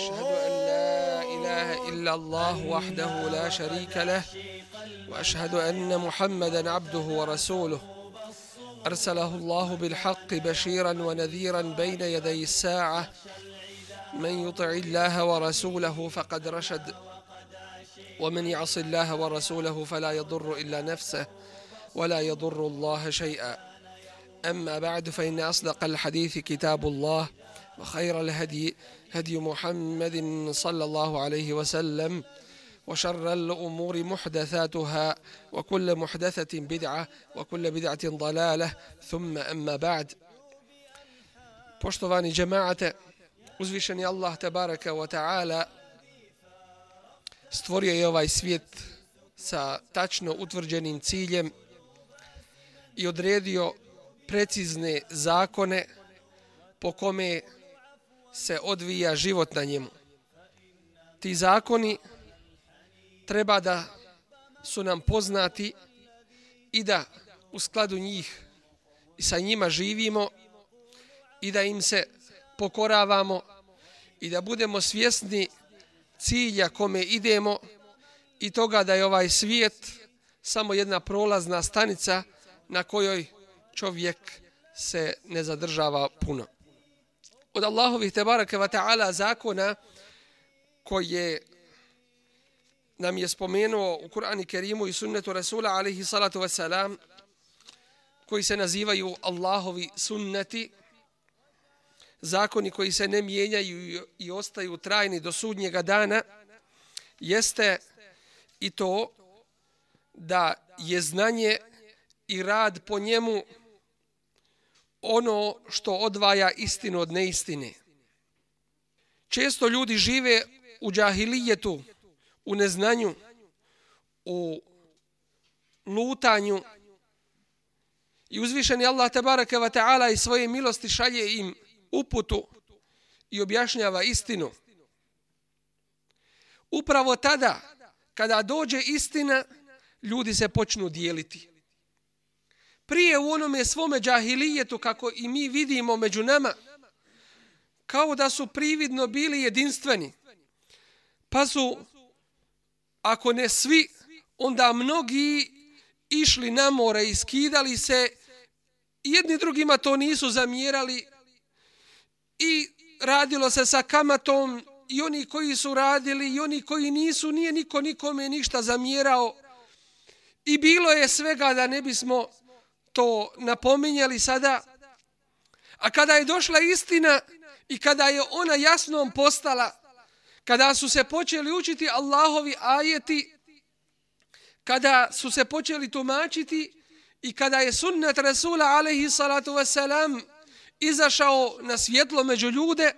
وأشهد أن لا إله إلا الله وحده لا شريك له وأشهد أن محمدا عبده ورسوله. أرسله الله بالحق بشيرا ونذيرا بين يدي الساعة. من يطع الله ورسوله فقد رشد ومن يعص الله ورسوله فلا يضر إلا نفسه ولا يضر الله شيئا. أما بعد فإن أصدق الحديث كتاب الله. وخير الهدي هدي محمد صلى الله عليه وسلم وشر الأمور محدثاتها وكل محدثة بدعة وكل بدعة ضلالة ثم أما بعد Poštovani džemaate, uzvišeni Allah tabaraka wa ta'ala stvorio je ovaj svijet sa tačno utvrđenim ciljem i odredio precizne zakone po kome se odvija život na njemu. Ti zakoni treba da su nam poznati i da u skladu njih i sa njima živimo i da im se pokoravamo i da budemo svjesni cilja kome idemo i toga da je ovaj svijet samo jedna prolazna stanica na kojoj čovjek se ne zadržava puno od Allahovih tebaraka wa ta'ala zakona koje nam je spomenuo u Kur'ani Kerimu i sunnetu Rasula alaihi salatu wasalam koji se nazivaju Allahovi sunneti zakoni koji se ne mijenjaju i ostaju trajni do sudnjega dana jeste i to da je znanje i rad po njemu ono što odvaja istinu od neistine. Često ljudi žive u džahilijetu, u neznanju, u lutanju i uzvišeni Allah tabaraka wa ta'ala i svoje milosti šalje im uputu i objašnjava istinu. Upravo tada, kada dođe istina, ljudi se počnu dijeliti prije u onome svome džahilijetu, kako i mi vidimo među nama, kao da su prividno bili jedinstveni. Pa su, ako ne svi, onda mnogi išli na more i skidali se, jedni drugima to nisu zamjerali i radilo se sa kamatom i oni koji su radili i oni koji nisu, nije niko nikome ništa zamjerao. I bilo je svega da ne bismo to napominjali sada. A kada je došla istina i kada je ona jasnom postala, kada su se počeli učiti Allahovi ajeti, kada su se počeli tumačiti i kada je sunnet Rasula alaihi salatu wasalam izašao na svjetlo među ljude,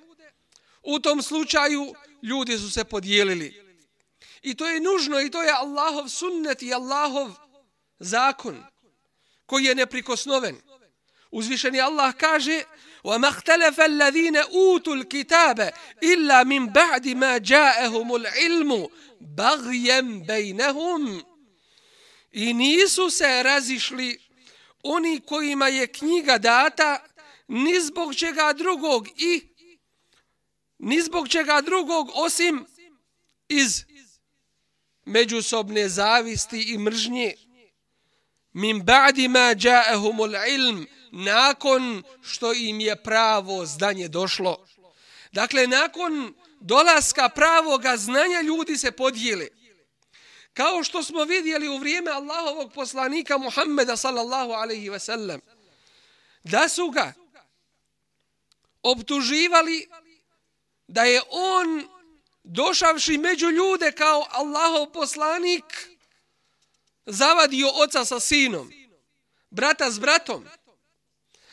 u tom slučaju ljudi su se podijelili. I to je nužno i to je Allahov sunnet i Allahov zakon koji je neprikosnoven. Uzvišeni Allah kaže وَمَا اخْتَلَفَ الَّذِينَ أُوتُوا الْكِتَابَ إِلَّا مِنْ بَعْدِ مَا جَاءَهُمُ الْعِلْمُ بَغْيًا بَيْنَهُمْ I nisu se razišli oni kojima je knjiga data ni zbog čega drugog i ni zbog čega drugog osim iz međusobne zavisti i mržnje min ba'di ma ja'ahumul ilm nakon što im je pravo znanje došlo dakle nakon dolaska pravoga znanja ljudi se podijeli. kao što smo vidjeli u vrijeme Allahovog poslanika Muhammeda sallallahu alejhi ve sellem da su ga optuživali da je on došavši među ljude kao Allahov poslanik zavadio oca sa sinom, brata s bratom.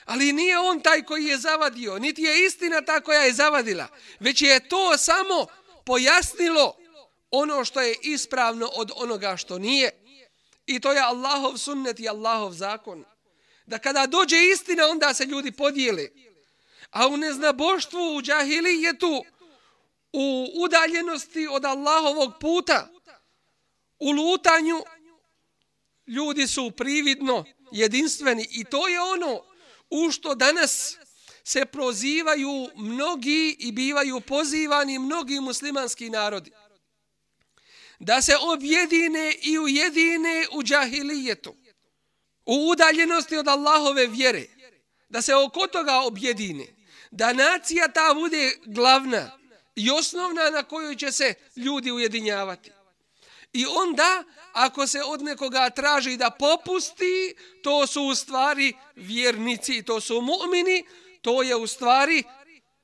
Ali nije on taj koji je zavadio, niti je istina ta koja je zavadila, već je to samo pojasnilo ono što je ispravno od onoga što nije. I to je Allahov sunnet i Allahov zakon. Da kada dođe istina, onda se ljudi podijele. A u neznaboštvu, u džahilijetu, u udaljenosti od Allahovog puta, u lutanju, ljudi su prividno jedinstveni i to je ono u što danas se prozivaju mnogi i bivaju pozivani mnogi muslimanski narodi. Da se objedine i ujedine u džahilijetu. U udaljenosti od Allahove vjere. Da se oko toga objedine. Da nacija ta bude glavna i osnovna na kojoj će se ljudi ujedinjavati. I onda, ako se od nekoga traži da popusti, to su u stvari vjernici, to su mu'mini, to je u stvari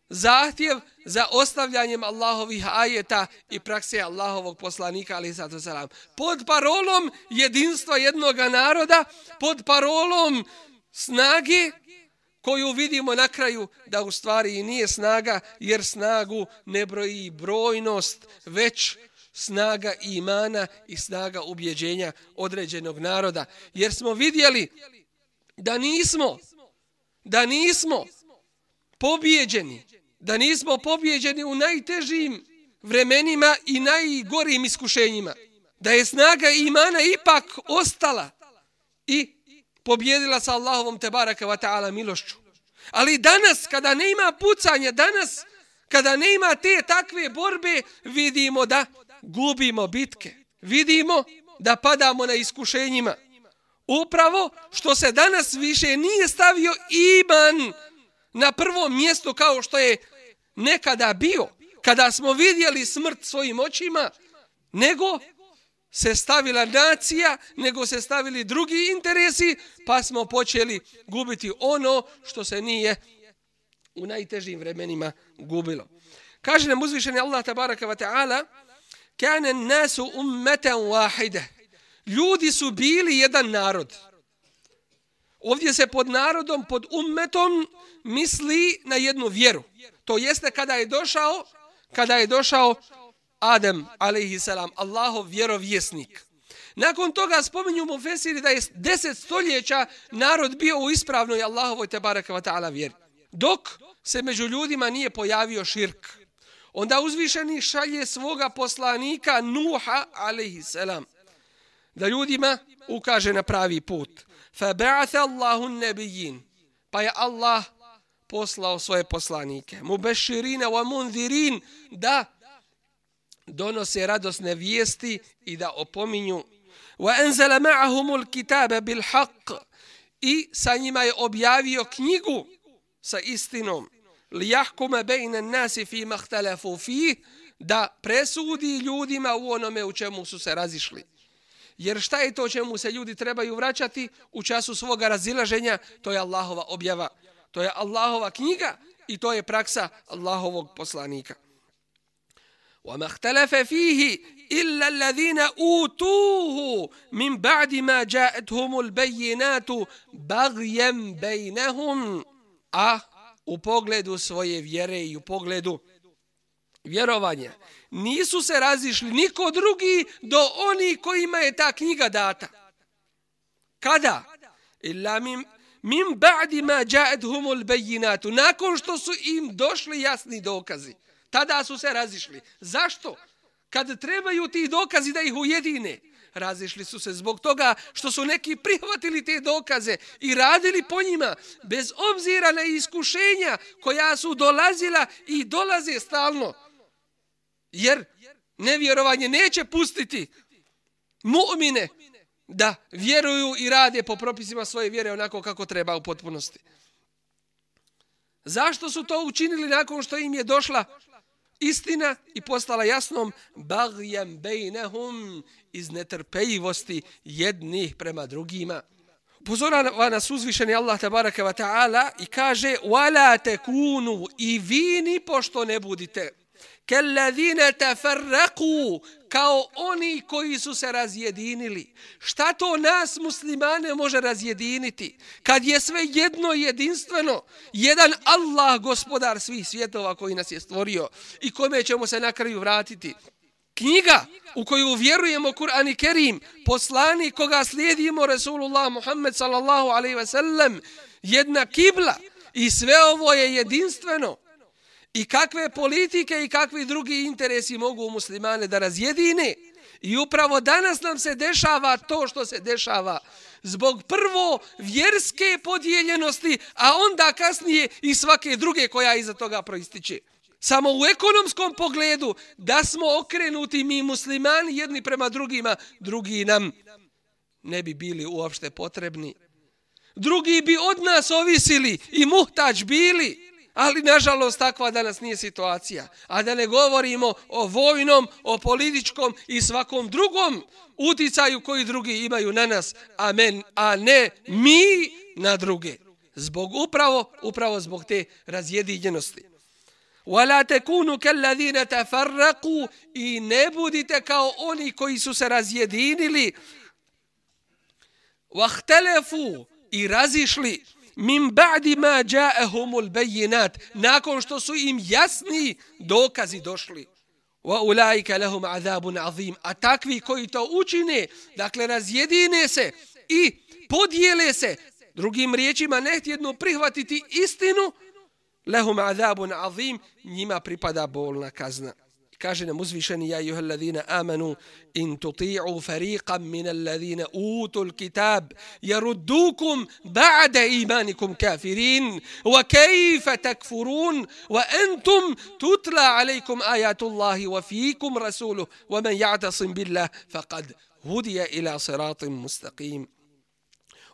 zahtjev za ostavljanjem Allahovih ajeta i prakse Allahovog poslanika, ali sato salam. Pod parolom jedinstva jednog naroda, pod parolom snage, koju vidimo na kraju da u stvari i nije snaga, jer snagu ne broji brojnost, već snaga imana i snaga ubjeđenja određenog naroda. Jer smo vidjeli da nismo, da nismo pobjeđeni, da nismo pobjeđeni u najtežim vremenima i najgorim iskušenjima. Da je snaga imana ipak ostala i pobjedila sa Allahovom tebaraka wa ta'ala milošću. Ali danas, kada ne ima pucanja, danas, kada ne ima te takve borbe, vidimo da gubimo bitke. Vidimo da padamo na iskušenjima. Upravo što se danas više nije stavio iman na prvo mjesto kao što je nekada bio, kada smo vidjeli smrt svojim očima, nego se stavila nacija, nego se stavili drugi interesi, pa smo počeli gubiti ono što se nije u najtežim vremenima gubilo. Kaže nam uzvišeni Allah tabaraka wa ta'ala, kane nasu ummeten wahide. Ljudi su bili jedan narod. Ovdje se pod narodom, pod ummetom misli na jednu vjeru. To jeste kada je došao, kada je došao Adem, alaihi salam, Allahov vjerovjesnik. Nakon toga spominju mu Fesiri da je deset stoljeća narod bio u ispravnoj Allahovoj tebareka wa ta'ala vjeri. Dok se među ljudima nije pojavio širk. Onda uzvišeni šalje svoga poslanika Nuha, alaihi da ljudima ukaže na pravi put. Fa ba'atha Allahu nebijin. Pa je Allah poslao svoje poslanike. Mubeširine wa mundirin da donose radosne vijesti i da opominju wa anzala ma'ahumul kitaba bil haq i sa njima je objavio knjigu sa istinom li yahkuma bayna an-nasi fi ma ikhtalafu fi da presudi ljudima u onome u čemu su se razišli jer šta je to čemu se ljudi trebaju vraćati u času svoga razilaženja to je Allahova objava to je Allahova knjiga i to je praksa Allahovog poslanika وما اختلف فيه إلا الذين أوتوه من بعد ما جاءتهم البينات بغيا بينهم a u pogledu svoje vjere i u pogledu vjerovanja nisu se razišli niko drugi do oni kojima je ta knjiga data. Kada? Illa min, mim ba'di ma ja'edhumul bejinatu. Nakon što su im došli jasni dokazi. Tada su se razišli. Zašto? Kad trebaju ti dokazi da ih ujedine, razišli su se zbog toga što su neki prihvatili te dokaze i radili po njima bez obzira na iskušenja koja su dolazila i dolaze stalno. Jer nevjerovanje neće pustiti mu'mine da vjeruju i rade po propisima svoje vjere onako kako treba u potpunosti. Zašto su to učinili nakon što im je došla istina i postala jasnom bagjem bejnehum iz netrpejivosti jednih prema drugima. Pozorava nas uzvišeni Allah tabaraka wa ta'ala i kaže wala تَكُونُوا i vini pošto ne budite كَلَّذِينَ تَفَرَّقُوا kao oni koji su se razjedinili. Šta to nas muslimane može razjediniti? Kad je sve jedno jedinstveno, jedan Allah gospodar svih svjetova koji nas je stvorio i kome ćemo se na kraju vratiti. Knjiga u koju vjerujemo Kur'an i Kerim, poslani koga slijedimo Rasulullah Muhammed sallallahu alaihi ve sellem, jedna kibla i sve ovo je jedinstveno i kakve politike i kakvi drugi interesi mogu muslimane da razjedine. I upravo danas nam se dešava to što se dešava. Zbog prvo vjerske podijeljenosti, a onda kasnije i svake druge koja iza toga proističe. Samo u ekonomskom pogledu da smo okrenuti mi muslimani jedni prema drugima, drugi nam ne bi bili uopšte potrebni. Drugi bi od nas ovisili i muhtač bili. Ali, nažalost, takva danas nije situacija. A da ne govorimo o vojnom, o političkom i svakom drugom uticaju koji drugi imaju na nas, amen, a ne mi na druge. Zbog upravo, upravo zbog te razjedinjenosti. وَلَا تَكُونُ كَلَّذِينَ تَفَرَّقُوا I ne budite kao oni koji su se razjedinili. وَاخْتَلَفُوا I razišli min ba'di ma ja'ahumul bayinat nakon što su im jasni dokazi došli. Wa ulaika lahum azabun azim. A takvi koji to učine dakle razjedine se i podijele se. Drugim riječima ne htjedno prihvatiti istinu lahum azabun azim njima pripada bolna kazna. Kaže nam uzvišeni ja juha alladhina amanu in tuti'u fariqan min alladhina utul kitab yaruddukum ba'da imanikum kafirin wa kayfa takfurun wa antum tutla alaykum ayatullahi wa fiikum rasuluhu wa man ya'tasim billah faqad hudiya ila siratin mustaqim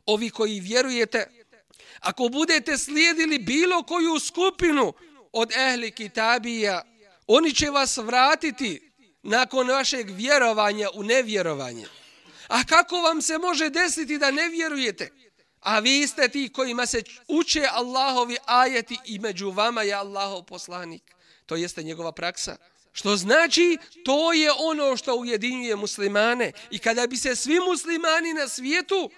ovi koji vjerujete ako budete slijedili bilo koju skupinu od ehli kitabija Oni će vas vratiti nakon vašeg vjerovanja u nevjerovanje. A kako vam se može desiti da ne vjerujete? A vi ste ti kojima se uče Allahovi ajeti i među vama je Allahov poslanik. To jeste njegova praksa. Što znači, to je ono što ujedinjuje muslimane. I kada bi se svi muslimani na svijetu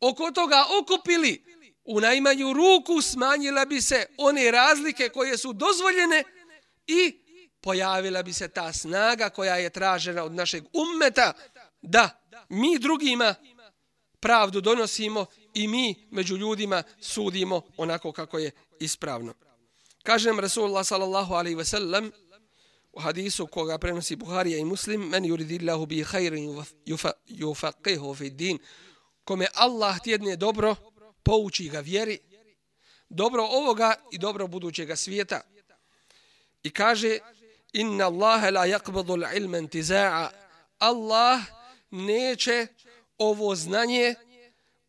oko toga okupili, u najmanju ruku smanjila bi se one razlike koje su dozvoljene i pojavila bi se ta snaga koja je tražena od našeg ummeta da mi drugima pravdu donosimo i mi među ljudima sudimo onako kako je ispravno. Kaže nam Rasulullah sallallahu alaihi ve sellem u hadisu koga prenosi Buharija i Muslim men yuridillahu bi khairin yufaqihu fi din kome Allah tjedne dobro pouči ga vjeri dobro ovoga i dobro budućega svijeta i kaže inna Allahe la yakbadu l'ilma intiza'a. Allah neće ovo znanje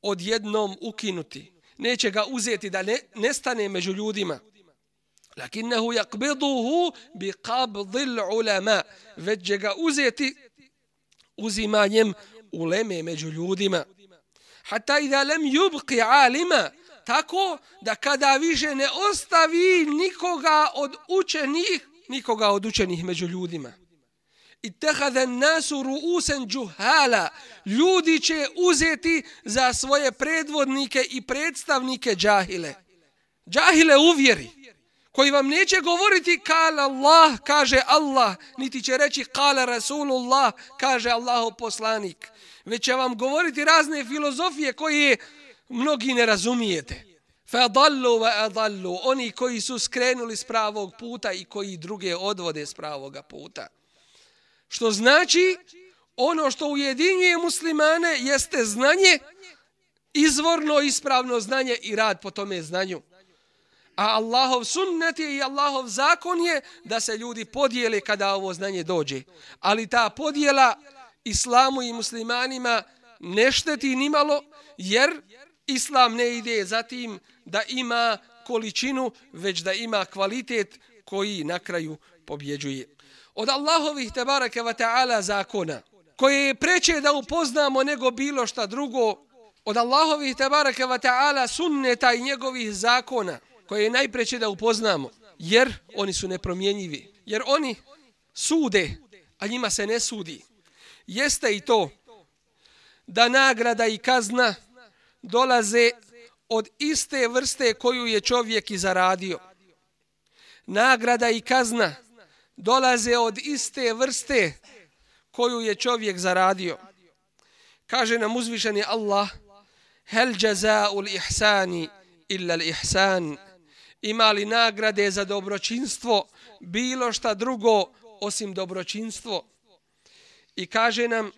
odjednom ukinuti. Neće ga uzeti da ne, nestane među ljudima. Lakinnehu yakbiduhu bi qabdil ulama. Već će ga uzeti uzimanjem uleme među ljudima. Hatta idha lam yubqi alima tako da kada više ne ostavi nikoga od učenih nikoga od učenih među ljudima. I tehada nasu ruusen džuhala. Ljudi će uzeti za svoje predvodnike i predstavnike džahile. Džahile uvjeri. Koji vam neće govoriti kala Allah, kaže Allah, niti će reći kala Rasulullah, kaže Allahu poslanik. Već će vam govoriti razne filozofije koje mnogi ne razumijete. Fadallu wa adallu, oni koji su skrenuli s pravog puta i koji druge odvode s pravog puta. Što znači, ono što ujedinjuje muslimane jeste znanje, izvorno ispravno znanje i rad po tome znanju. A Allahov sunnet je i Allahov zakon je da se ljudi podijele kada ovo znanje dođe. Ali ta podjela islamu i muslimanima ne šteti nimalo, jer islam ne ide za tim da ima količinu, već da ima kvalitet koji na kraju pobjeđuje. Od Allahovih tebareke wa ta'ala zakona, koje je preče da upoznamo nego bilo šta drugo, od Allahovih tebareke wa ta'ala sunneta i njegovih zakona, koje je najpreće da upoznamo, jer oni su nepromjenjivi, jer oni sude, a njima se ne sudi. Jeste i to da nagrada i kazna dolaze od iste vrste koju je čovjek i zaradio. Nagrada i kazna dolaze od iste vrste koju je čovjek zaradio. Kaže nam uzvišeni Allah, Hel jaza'ul ihsani illa l'ihsan. Ima li nagrade za dobročinstvo bilo šta drugo osim dobročinstvo? I kaže nam,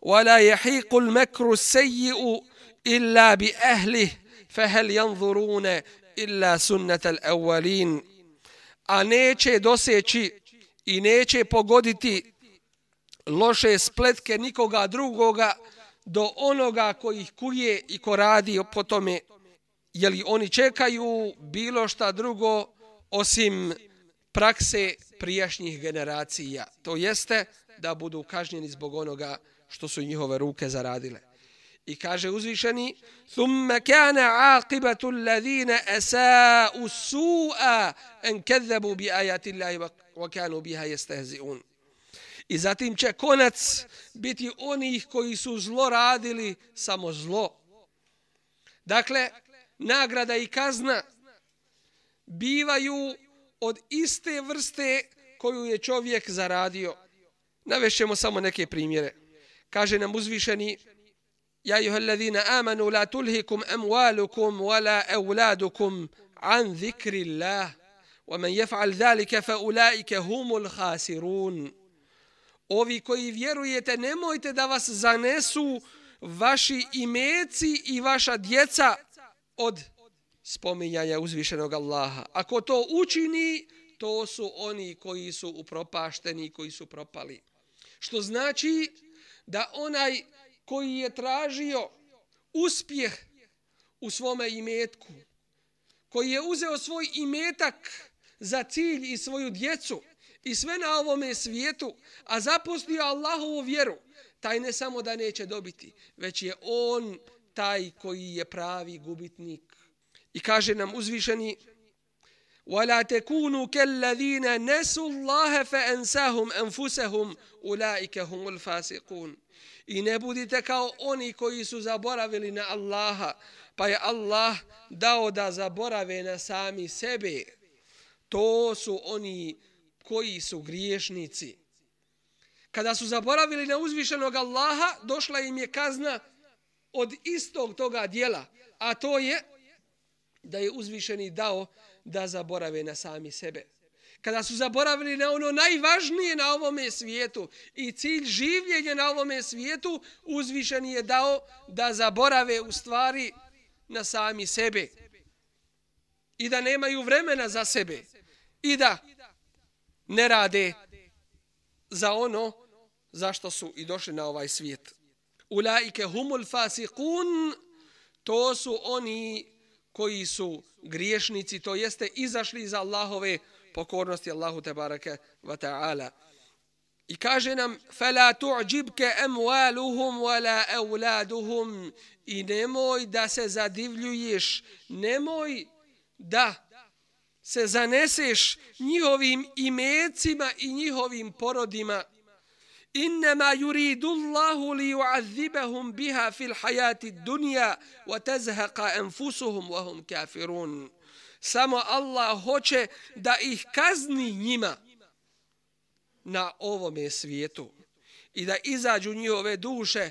Wala yahiqul makru sayyi'u إلا بأهله فهل ينظرون إلا سنة الأولين a neće doseći i neće pogoditi loše spletke nikoga drugoga do onoga koji ih kuje i ko radi po tome, je li oni čekaju bilo šta drugo osim prakse prijašnjih generacija. To jeste da budu kažnjeni zbog onoga što su njihove ruke zaradile. I kaže uzvišeni, ثم كان عاقبة الذين en السوء bi ajati Allahi wa kanu biha jestehzi'un. I zatim će konac biti onih koji su zlo radili samo zlo. Dakle, nagrada i kazna bivaju od iste vrste koju je čovjek zaradio. Navešemo samo neke primjere. Kaže nam uzvišeni, يا أيها الذين آمنوا لا تلهكم أموالكم ولا أولادكم عن ذكر الله ومن يفعل ذلك فأولئك هم الخاسرون. Ovi koji vjerujete nemojte da vas zanesu vaši imeci i vaša djeca od spominjanja uzvišenog Allaha. Ako to učini, to su oni koji su upropašteni, koji su propali. Što znači da onaj koji je tražio uspjeh u svome imetku, koji je uzeo svoj imetak za cilj i svoju djecu i sve na ovome svijetu, a zapustio Allahovu vjeru, taj ne samo da neće dobiti, već je on taj koji je pravi gubitnik. I kaže nam uzvišeni ولا تكونوا كالذين نسوا الله فأنساهم أنفسهم أولئك هم الفاسقون I ne budite kao oni koji su zaboravili na Allaha, pa je Allah dao da zaborave na sami sebe. To su oni koji su griješnici. Kada su zaboravili na uzvišenog Allaha, došla im je kazna od istog toga dijela, a to je da je uzvišeni dao da zaborave na sami sebe. Kada su zaboravili na ono najvažnije na ovome svijetu i cilj življenja na ovome svijetu, uzvišeni je dao da zaborave u stvari na sami sebe. I da nemaju vremena za sebe. I da ne rade za ono zašto su i došli na ovaj svijet. Ulaike humul fasikun, to su oni koji su griješnici, to jeste izašli iz Allahove pokornosti Allahu te barake wa ta'ala. I kaže nam, فَلَا تُعْجِبْكَ أَمْوَالُهُمْ وَلَا أَوْلَادُهُمْ I nemoj da se zadivljuješ, nemoj da se zaneseš njihovim imecima i njihovim porodima, إنما يريد الله ليعذبهم بها في الحياة الدنيا وتزهق أنفسهم وهم كافرون Samo Allah hoće da ih kazni njima na ovome svijetu i da izađu njihove duše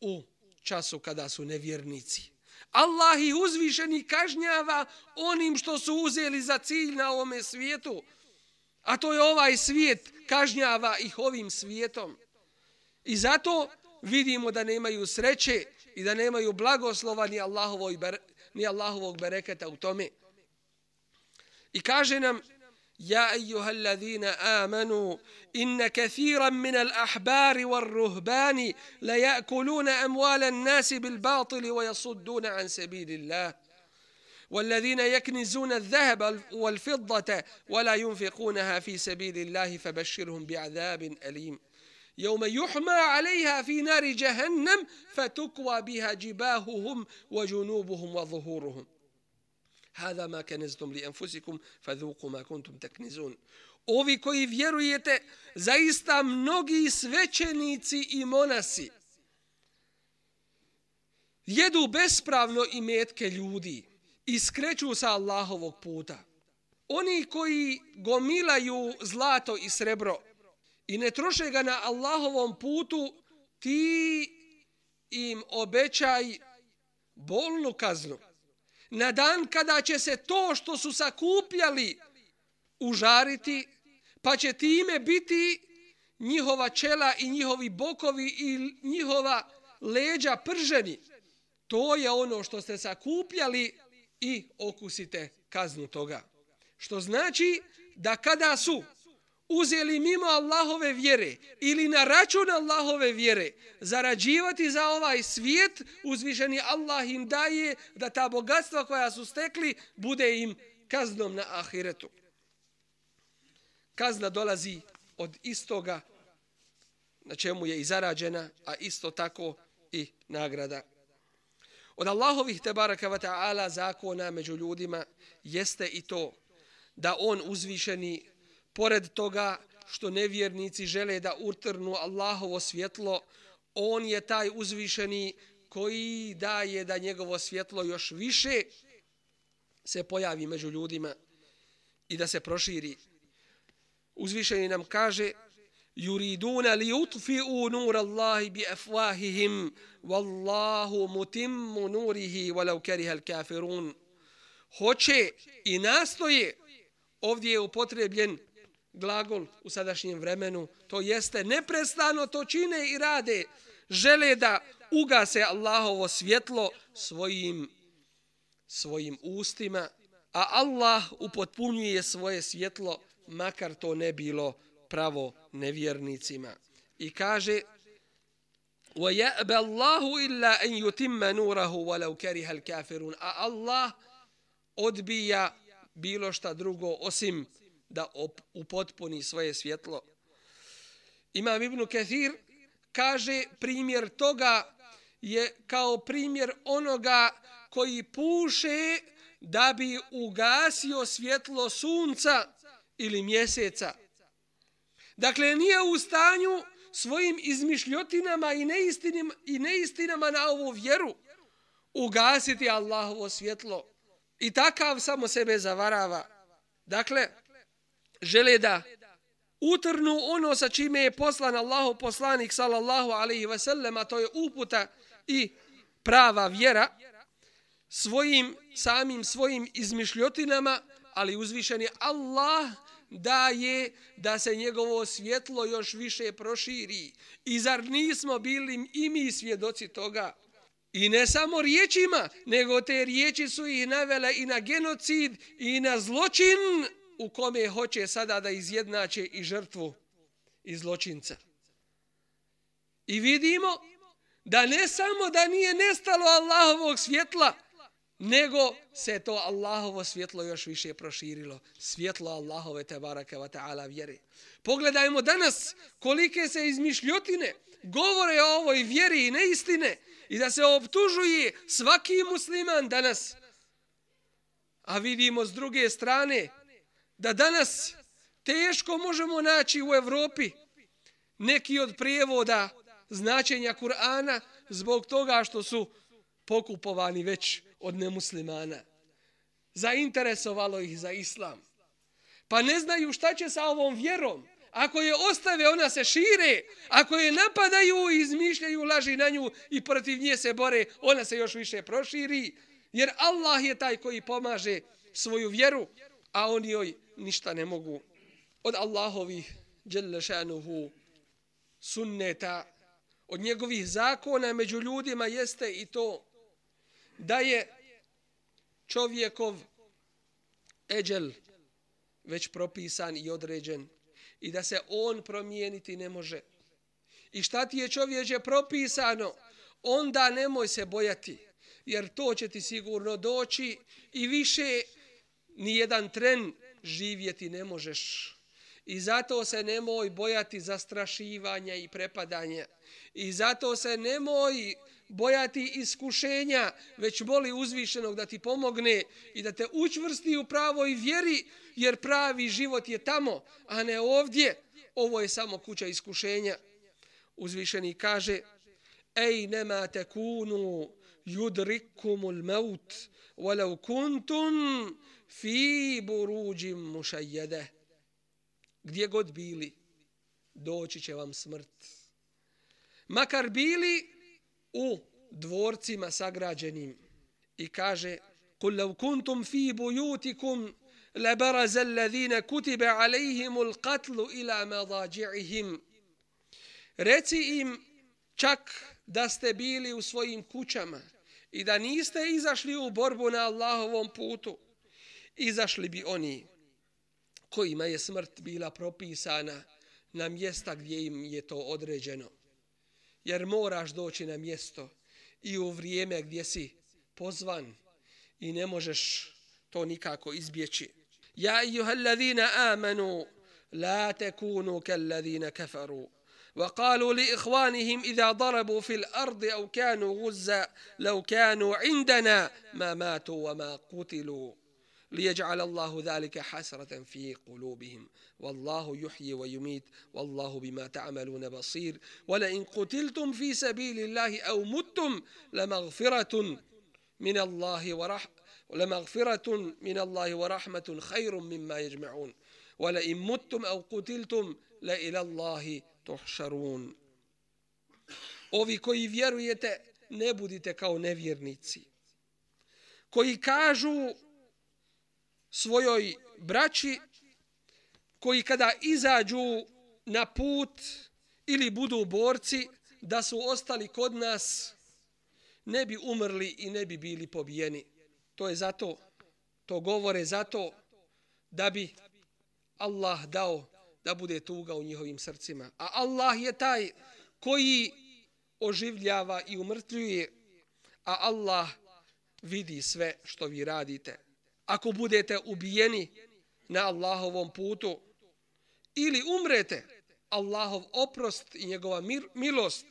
u času kada su nevjernici. Allah i uzvišeni kažnjava onim što su uzeli za cilj na ovome svijetu. A to je ovaj svijet kažnjava ih ovim svijetom. I zato vidimo da nemaju sreće i da nemaju blagoslova ni ber ni Allahovog bereketa u tome. I kaže nam, يا أيها الذين آمنوا إن كثيرا من الأحبار والرهبان ليأكلون أموال الناس بالباطل ويصدون عن سبيل الله والذين يكنزون الذهب والفضة ولا ينفقونها في سبيل الله فبشرهم بعذاب أليم يوم يحمى عليها في نار جهنم فتكوى بها جباههم وجنوبهم وظهورهم هذا ما كنزتم لأنفسكم فذوقوا ما كنتم تكنزون Ovi koji vjerujete, zaista mnogi svećenici i monasi jedu bespravno i metke ljudi i skreću sa Allahovog puta. Oni koji gomilaju zlato i srebro i ne troše ga na Allahovom putu, ti im obećaj bolnu kaznu. Na dan kada će se to što su sakupljali užariti, pa će time biti njihova čela i njihovi bokovi i njihova leđa prženi To je ono što ste sakupljali i okusite kaznu toga. Što znači da kada su uzeli mimo Allahove vjere ili na račun Allahove vjere zarađivati za ovaj svijet, uzvišeni Allah im daje da ta bogatstva koja su stekli bude im kaznom na ahiretu. Kazna dolazi od istoga na čemu je i zarađena, a isto tako i nagrada. Od Allahovih tebaraka wa ta'ala zakona među ljudima jeste i to da on uzvišeni pored toga što nevjernici žele da utrnu Allahovo svjetlo, on je taj uzvišeni koji daje da njegovo svjetlo još više se pojavi među ljudima i da se proširi. Uzvišeni nam kaže yuriduna li yutfi'u nur Allah bi afwahihim wallahu mutimmu nurihi walau kariha al-kafirun hoće i nastoje ovdje je upotrebljen glagol u sadašnjem vremenu to jeste neprestano to čine i rade žele da ugase Allahovo svjetlo svojim svojim ustima a Allah upotpunjuje svoje svjetlo makar to ne bilo pravo nevjernicima. I kaže وَيَأْبَ اللَّهُ إِلَّا أَنْ يُتِمَّ نُورَهُ وَلَوْ كَرِهَ الْكَافِرُونَ A Allah odbija bilo šta drugo osim da upotpuni svoje svjetlo. Imam Ibn Kathir kaže primjer toga je kao primjer onoga koji puše da bi ugasio svjetlo sunca ili mjeseca. Dakle, nije u stanju svojim izmišljotinama i neistinama, i neistinama na ovu vjeru ugasiti Allahovo svjetlo. I takav samo sebe zavarava. Dakle, žele da utrnu ono sa čime je poslan Allahov poslanik sallallahu alaihi ve sellem, a to je uputa i prava vjera svojim samim svojim izmišljotinama, ali uzvišeni Allah daje da se njegovo svjetlo još više proširi. I zar nismo bili i mi svjedoci toga? I ne samo riječima, nego te riječi su ih navele i na genocid i na zločin u kome hoće sada da izjednače i žrtvu i zločinca. I vidimo da ne samo da nije nestalo Allahovog svjetla, nego se to Allahovo svjetlo još više proširilo. Svjetlo Allahove te baraka wa ta'ala vjere. Pogledajmo danas kolike se izmišljotine govore o ovoj vjeri i neistine i da se optužuje svaki musliman danas. A vidimo s druge strane da danas teško možemo naći u Evropi neki od prijevoda značenja Kur'ana zbog toga što su pokupovani već od nemuslimana. Zainteresovalo ih za islam. Pa ne znaju šta će sa ovom vjerom. Ako je ostave, ona se šire. Ako je napadaju izmišljaju laži na nju i protiv nje se bore, ona se još više proširi. Jer Allah je taj koji pomaže svoju vjeru, a oni joj ništa ne mogu. Od Allahovih dželešanuhu sunneta, od njegovih zakona među ljudima jeste i to da je čovjekov eđel već propisan i određen i da se on promijeniti ne može. I šta ti je čovječe propisano, onda nemoj se bojati, jer to će ti sigurno doći i više ni jedan tren živjeti ne možeš. I zato se nemoj bojati zastrašivanja i prepadanja. I zato se nemoj bojati iskušenja, već boli uzvišenog da ti pomogne i da te učvrsti u pravoj vjeri, jer pravi život je tamo, a ne ovdje. Ovo je samo kuća iskušenja. Uzvišeni kaže, Ej, nema te kunu, judrikumul maut, walau kuntum fi buruđim mušajjede. Gdje god bili, doći će vam smrt. Makar bili u dvorcima sagrađenim i kaže قل لو كنتم في بيوتكم لبرز الذين كتب عليهم القتل إلى مضاجعهم Reci im čak da ste bili u svojim kućama i da niste izašli u borbu na Allahovom putu, izašli bi oni kojima je smrt bila propisana na mjesta gdje im je to određeno. Jer moraš doći na mjesto i u vrijeme gdje si pozvan i ne možeš to nikako izbjeći. Ja ejuhallazina amanu la tekunu kallazina kafaru. وقالوا لإخوانهم إذا ضربوا في الأرض أو كانوا غزا لو كانوا عندنا ما ماتوا وما قتلوا. ليجعل الله ذلك حسرة في قلوبهم. والله يحيي ويميت. والله بما تعملون بصير. ولئن قتلتم في سبيل الله أو متم لمغفرة من الله ورح لمغفرة من الله ورحمة خير مما يجمعون. ولئن متم أو قتلتم لإلى الله tuhšarun. Ovi koji vjerujete, ne budite kao nevjernici. Koji kažu svojoj braći, koji kada izađu na put ili budu borci, da su ostali kod nas, ne bi umrli i ne bi bili pobijeni. To je zato, to govore zato da bi Allah dao da bude tuga u njihovim srcima. A Allah je taj koji oživljava i umrtljuje, a Allah vidi sve što vi radite. Ako budete ubijeni na Allahovom putu ili umrete, Allahov oprost i njegova mir, milost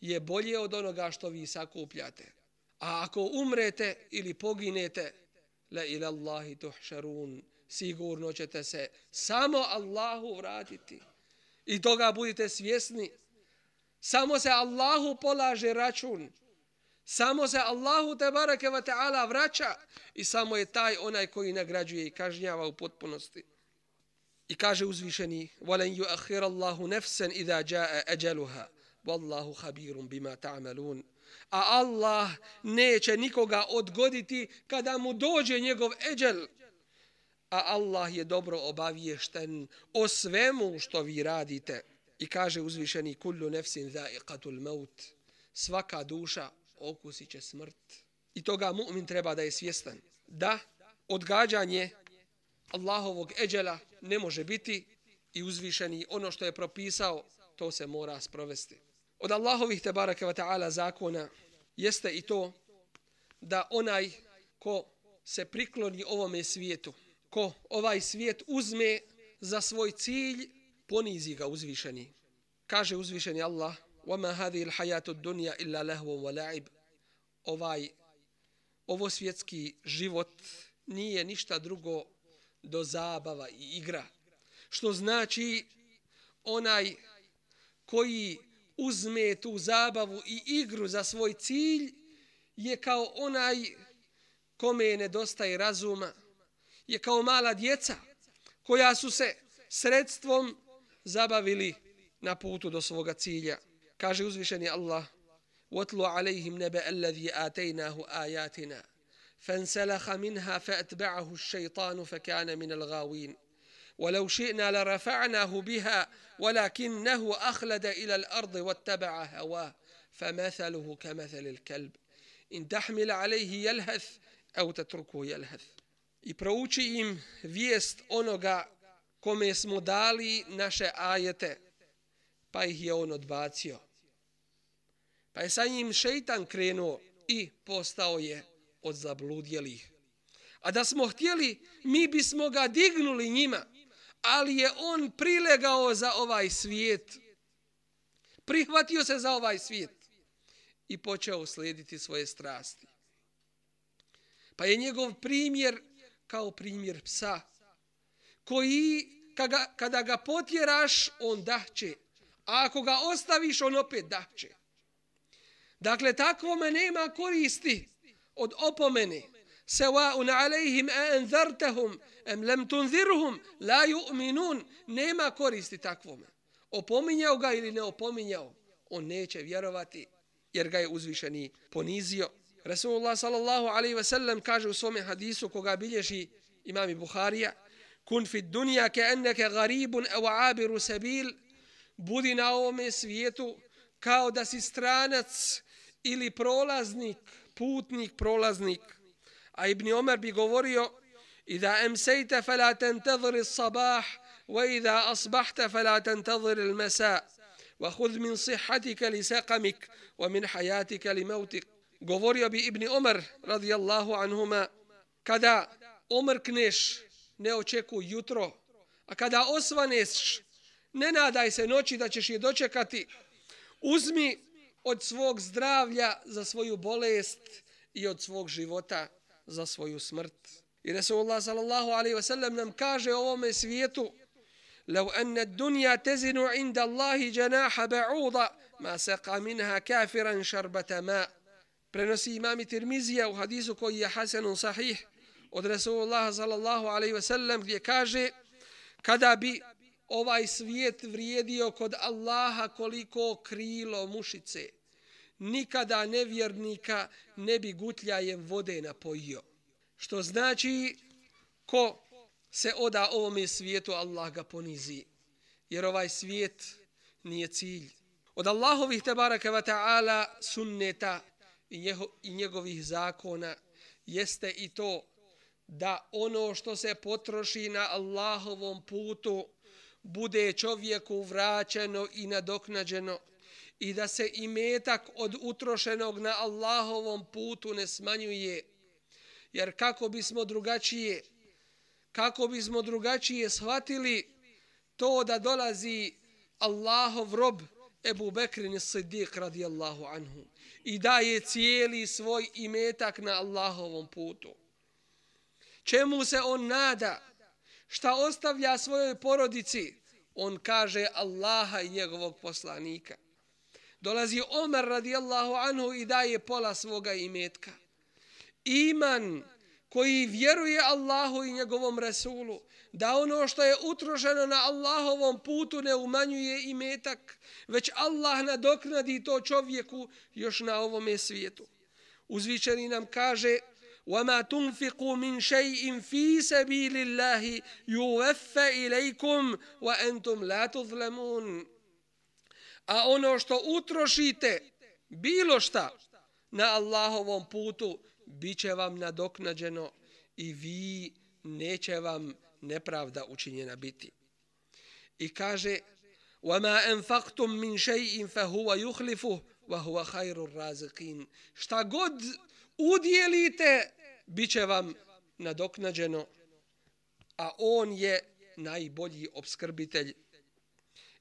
je bolje od onoga što vi sakupljate. A ako umrete ili poginete, la ila Allahi tuhšarun, sigurno ćete se samo Allahu vratiti. I toga budite svjesni. Samo se Allahu polaže račun. Samo se Allahu te barake wa ta'ala vraća i samo je taj onaj koji nagrađuje i kažnjava u potpunosti. I kaže uzvišeni وَلَنْ يُؤَخِرَ اللَّهُ نَفْسًا إِذَا جَاءَ أَجَلُهَا وَاللَّهُ خَبِيرٌ بِمَا تَعْمَلُونَ A Allah neće nikoga odgoditi kada mu dođe njegov eđel a Allah je dobro obaviješten o svemu što vi radite. I kaže uzvišeni kullu nefsin za'iqatul maut. Svaka duša okusit će smrt. I toga mu'min treba da je svjestan. Da odgađanje Allahovog eđela ne može biti i uzvišeni ono što je propisao, to se mora sprovesti. Od Allahovih tebaraka wa ta'ala zakona jeste i to da onaj ko se prikloni ovome svijetu, ko ovaj svijet uzme za svoj cilj, ponizi ga uzvišeni. Kaže uzvišeni Allah, وَمَا هَذِي الْحَيَاتُ الدُّنْيَا إِلَّا لَهْوٌ وَلَعِبٌ Ovaj, ovo svjetski život nije ništa drugo do zabava i igra. Što znači onaj koji uzme tu zabavu i igru za svoj cilj je kao onaj kome nedostaje razuma, je kao mala djeca koja su se sredstvom zabavili na putu do svoga cilja. Kaže uzvišeni Allah, وَتْلُوا عَلَيْهِمْ نَبَأَ الَّذِي آتَيْنَاهُ آيَاتِنَا فَانْسَلَخَ مِنْهَا فَأَتْبَعَهُ الشَّيْطَانُ فَكَانَ مِنَ الْغَاوِينَ ولو شئنا لرفعناه بها ولكنه أخلد إلى الأرض واتبع هواه فمثله كمثل الكلب إن تحمل عليه يلهث أو تتركه يلهث i prouči im vijest onoga kome smo dali naše ajete, pa ih je on odbacio. Pa je sa njim šeitan krenuo i postao je od zabludjelih. A da smo htjeli, mi bismo ga dignuli njima, ali je on prilegao za ovaj svijet. Prihvatio se za ovaj svijet i počeo slijediti svoje strasti. Pa je njegov primjer kao primjer psa, koji kada, kada ga potjeraš, on dahće. A ako ga ostaviš, on opet dahće. Dakle, takvome nema koristi od opomene. Sawa'un alejhim a enzartahum em lem tunzirhum la yu'minun. Nema koristi takvome. Opominjao ga ili ne opominjao, on neće vjerovati jer ga je uzvišeni ponizio. Rasulullah sallallahu alaihi ve sellem kaže u svome hadisu koga bilježi imami Buharija kun fi dunja ke enneke garibun evo abiru sebil budi na ovome svijetu kao da si stranac ili prolaznik putnik, prolaznik. A Ibn Omer bi govorio i da emsejte fela tentadhir sabah wa idha asbahta fela tentadhir il mesa wa hud min sihatika li seqamik wa min hajatika li mautik. Govorio bi Ibn Omer radijallahu anhuma kada omrkneš ne očekuj jutro a kada osvaneš ne nadaj se noći da ćeš je dočekati uzmi od svog zdravlja za svoju bolest i od svog života za svoju smrt. I Resulullah sallallahu alaihi wa sallam nam kaže o ovome svijetu لو أن الدنيا تزن عند الله جناح بعوضة ما سقى منها كافرا شربة ماء prenosi imam Tirmizija u hadisu koji je hasenun sahih od Rasulullah sallallahu alaihi ve sellem gdje kaže kada bi ovaj svijet vrijedio kod Allaha koliko krilo mušice. Nikada nevjernika ne bi gutljajem vode napojio. Što znači ko se oda ovome svijetu Allah ga ponizi. Jer ovaj svijet nije cilj. Od Allahovih tebaraka wa ta'ala sunneta i njegovih zakona jeste i to da ono što se potroši na Allahovom putu bude čovjeku vraćeno i nadoknađeno i da se imetak od utrošenog na Allahovom putu ne smanjuje. Jer kako bismo drugačije, kako bismo drugačije shvatili to da dolazi Allahov rob Ebu Bekrin Siddiq radijallahu anhu i daje cijeli svoj imetak na Allahovom putu. Čemu se on nada? šta ostavlja svojoj porodici, on kaže Allaha i njegovog poslanika. Dolazi Omer radijallahu anhu i daje pola svoga imetka. Iman koji vjeruje Allahu i njegovom Resulu, da ono što je utrošeno na Allahovom putu ne umanjuje imetak, već Allah nadoknadi to čovjeku još na ovome svijetu. Uzvičeni nam kaže, وما تنفقوا من شيء في سبيل الله يوفى إليكم وأنتم لا تظلمون a ono što utrošite bilo šta na Allahovom putu bit će vam nadoknađeno i vi neće vam nepravda učinjena biti. I kaže وَمَا أَنْفَقْتُمْ مِنْ شَيْءٍ فَهُوَ يُخْلِفُهُ وَهُوَ خَيْرُ الرَّازِقِينَ Šta god udjelite, bit će vam nadoknađeno, a on je najbolji obskrbitelj.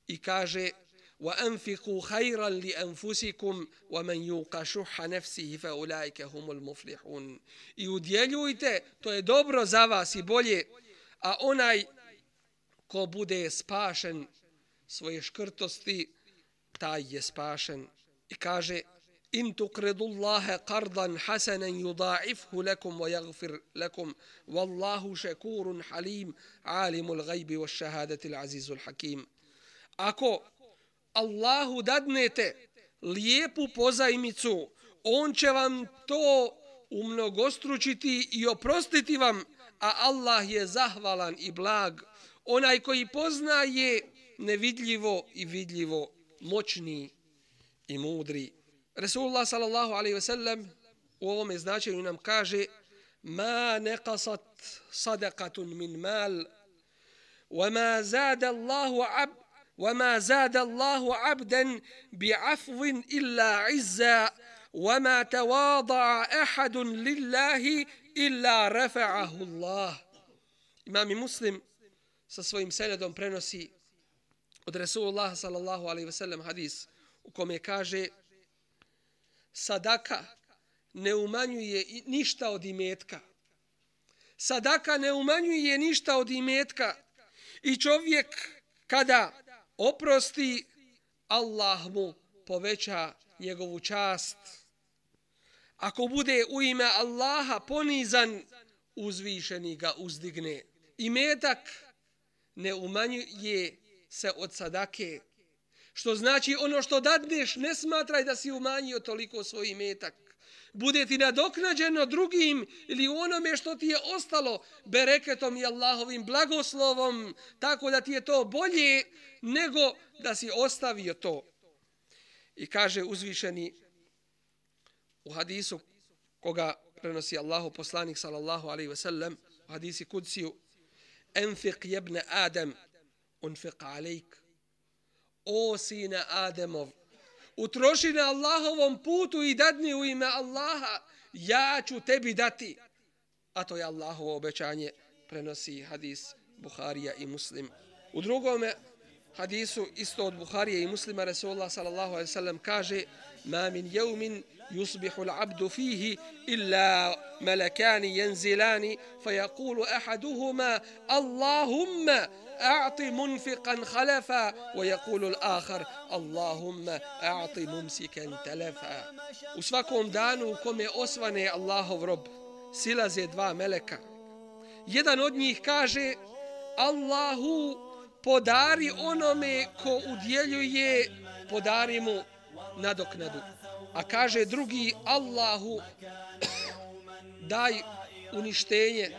I kaže, وأنفقوا خيرا لأنفسكم ومن يوق شح نفسه فأولئك هم المفلحون. I udjeljujte to je dobro za vas i bolje a onaj ko bude spašen svoje škrtosti taj je spašen. I kaže إن تقرضوا الله قرضا حسنا يضاعفه لكم ويغفر لكم والله شكور حليم عالم الغيب والشهادة العزيز الحكيم Ako Allahu dadnete lijepu pozajmicu. On će vam to umnogostručiti i oprostiti vam a Allah je zahvalan i blag. Onaj koji poznaje nevidljivo i vidljivo moćni i mudri. Resulullah sallallahu alaihi ve sellem u ovome značenju nam kaže ma neqasat sadaqatun min mal wa ma zada Allahu ab وما زاد الله عبدا بعفو إلا عزا وما تواضع أحد لله إلا رفعه الله إمام مسلم sa svojim senedom prenosi od Resulullah sallallahu alaihi ve sellem hadis u kome kaže sadaka ne umanjuje ništa od imetka. Sadaka ne umanjuje ništa od imetka. I čovjek kada oprosti, Allah mu poveća njegovu čast. Ako bude u ime Allaha ponizan, uzvišeni ga uzdigne. Imetak ne umanjuje se od sadake. Što znači ono što dadneš, ne smatraj da si umanjio toliko svoj metak. Bude ti nadoknađeno drugim ili onome što ti je ostalo bereketom i Allahovim blagoslovom, tako da ti je to bolje nego da si ostavio to. I kaže uzvišeni u hadisu koga prenosi Allahu poslanik sallallahu alaihi ve sellem u hadisi kudsiju Enfiq jebne Adem unfiq alejk O sine Ademov utroši na Allahovom putu i dadni u ime Allaha ja ću tebi dati. A to je Allahovo obećanje prenosi hadis Buharija i Muslim. U drugome hadisu isto od Buharije i Muslima Resulullah sallallahu alaihi sallam kaže ma min jevmin يصبح العبد فيه إلا ملكان ينزلان فيقول أحدهما اللهم أعط منفقا خلفا ويقول الآخر اللهم أعط ممسكا تلفا U svakom danu u kome osvane Allahov rob, silaze dva meleka. Jedan od njih kaže, Allahu podari onome ko udjeljuje, podari mu nadoknadu. A kaže drugi Allahu daj uništenje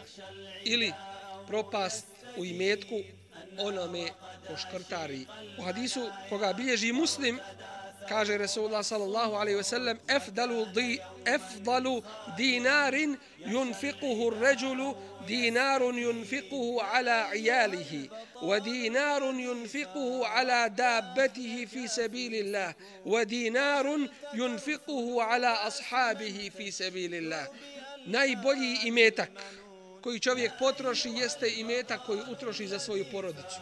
ili propast u imetku onome ko škrtari. U hadisu koga bilježi muslim kaže Resulullah sallallahu alaihi ve sellem efdalu, di, efdalu dinarin yunfiquhu ređulu dinarun yunfiquhu ala iyalihi wa dinarun yunfiquhu ala dabbatihi fi sabilillah wa dinarun yunfiquhu ala ashabihi fi sabilillah. Najbolji imetak koji čovjek potroši jeste imetak koji utroši za svoju porodicu.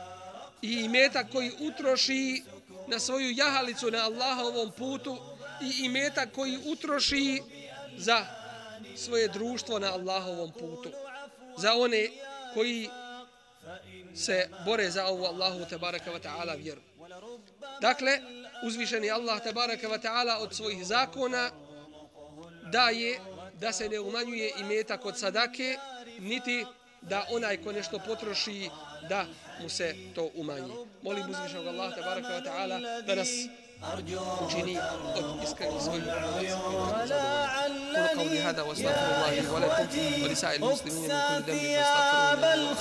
I imetak koji utroši na svoju jahalicu na Allahovom putu i imeta koji utroši za svoje društvo na Allahovom putu. Za one koji se bore za ovu Allahu tabaraka wa ta'ala vjeru. Dakle, uzvišeni Allah tabaraka wa ta'ala od svojih zakona daje da se ne umanjuje imeta kod sadake, niti da onaj ko nešto potroši da mu se to umanji. Molim uzvišnog Allah, tabaraka wa ta'ala, da nas učini od iskrenih svojih قولوا قولي هذا واستغفر الله لي ولكم ولسائر المسلمين من كل ذنب فاستغفروه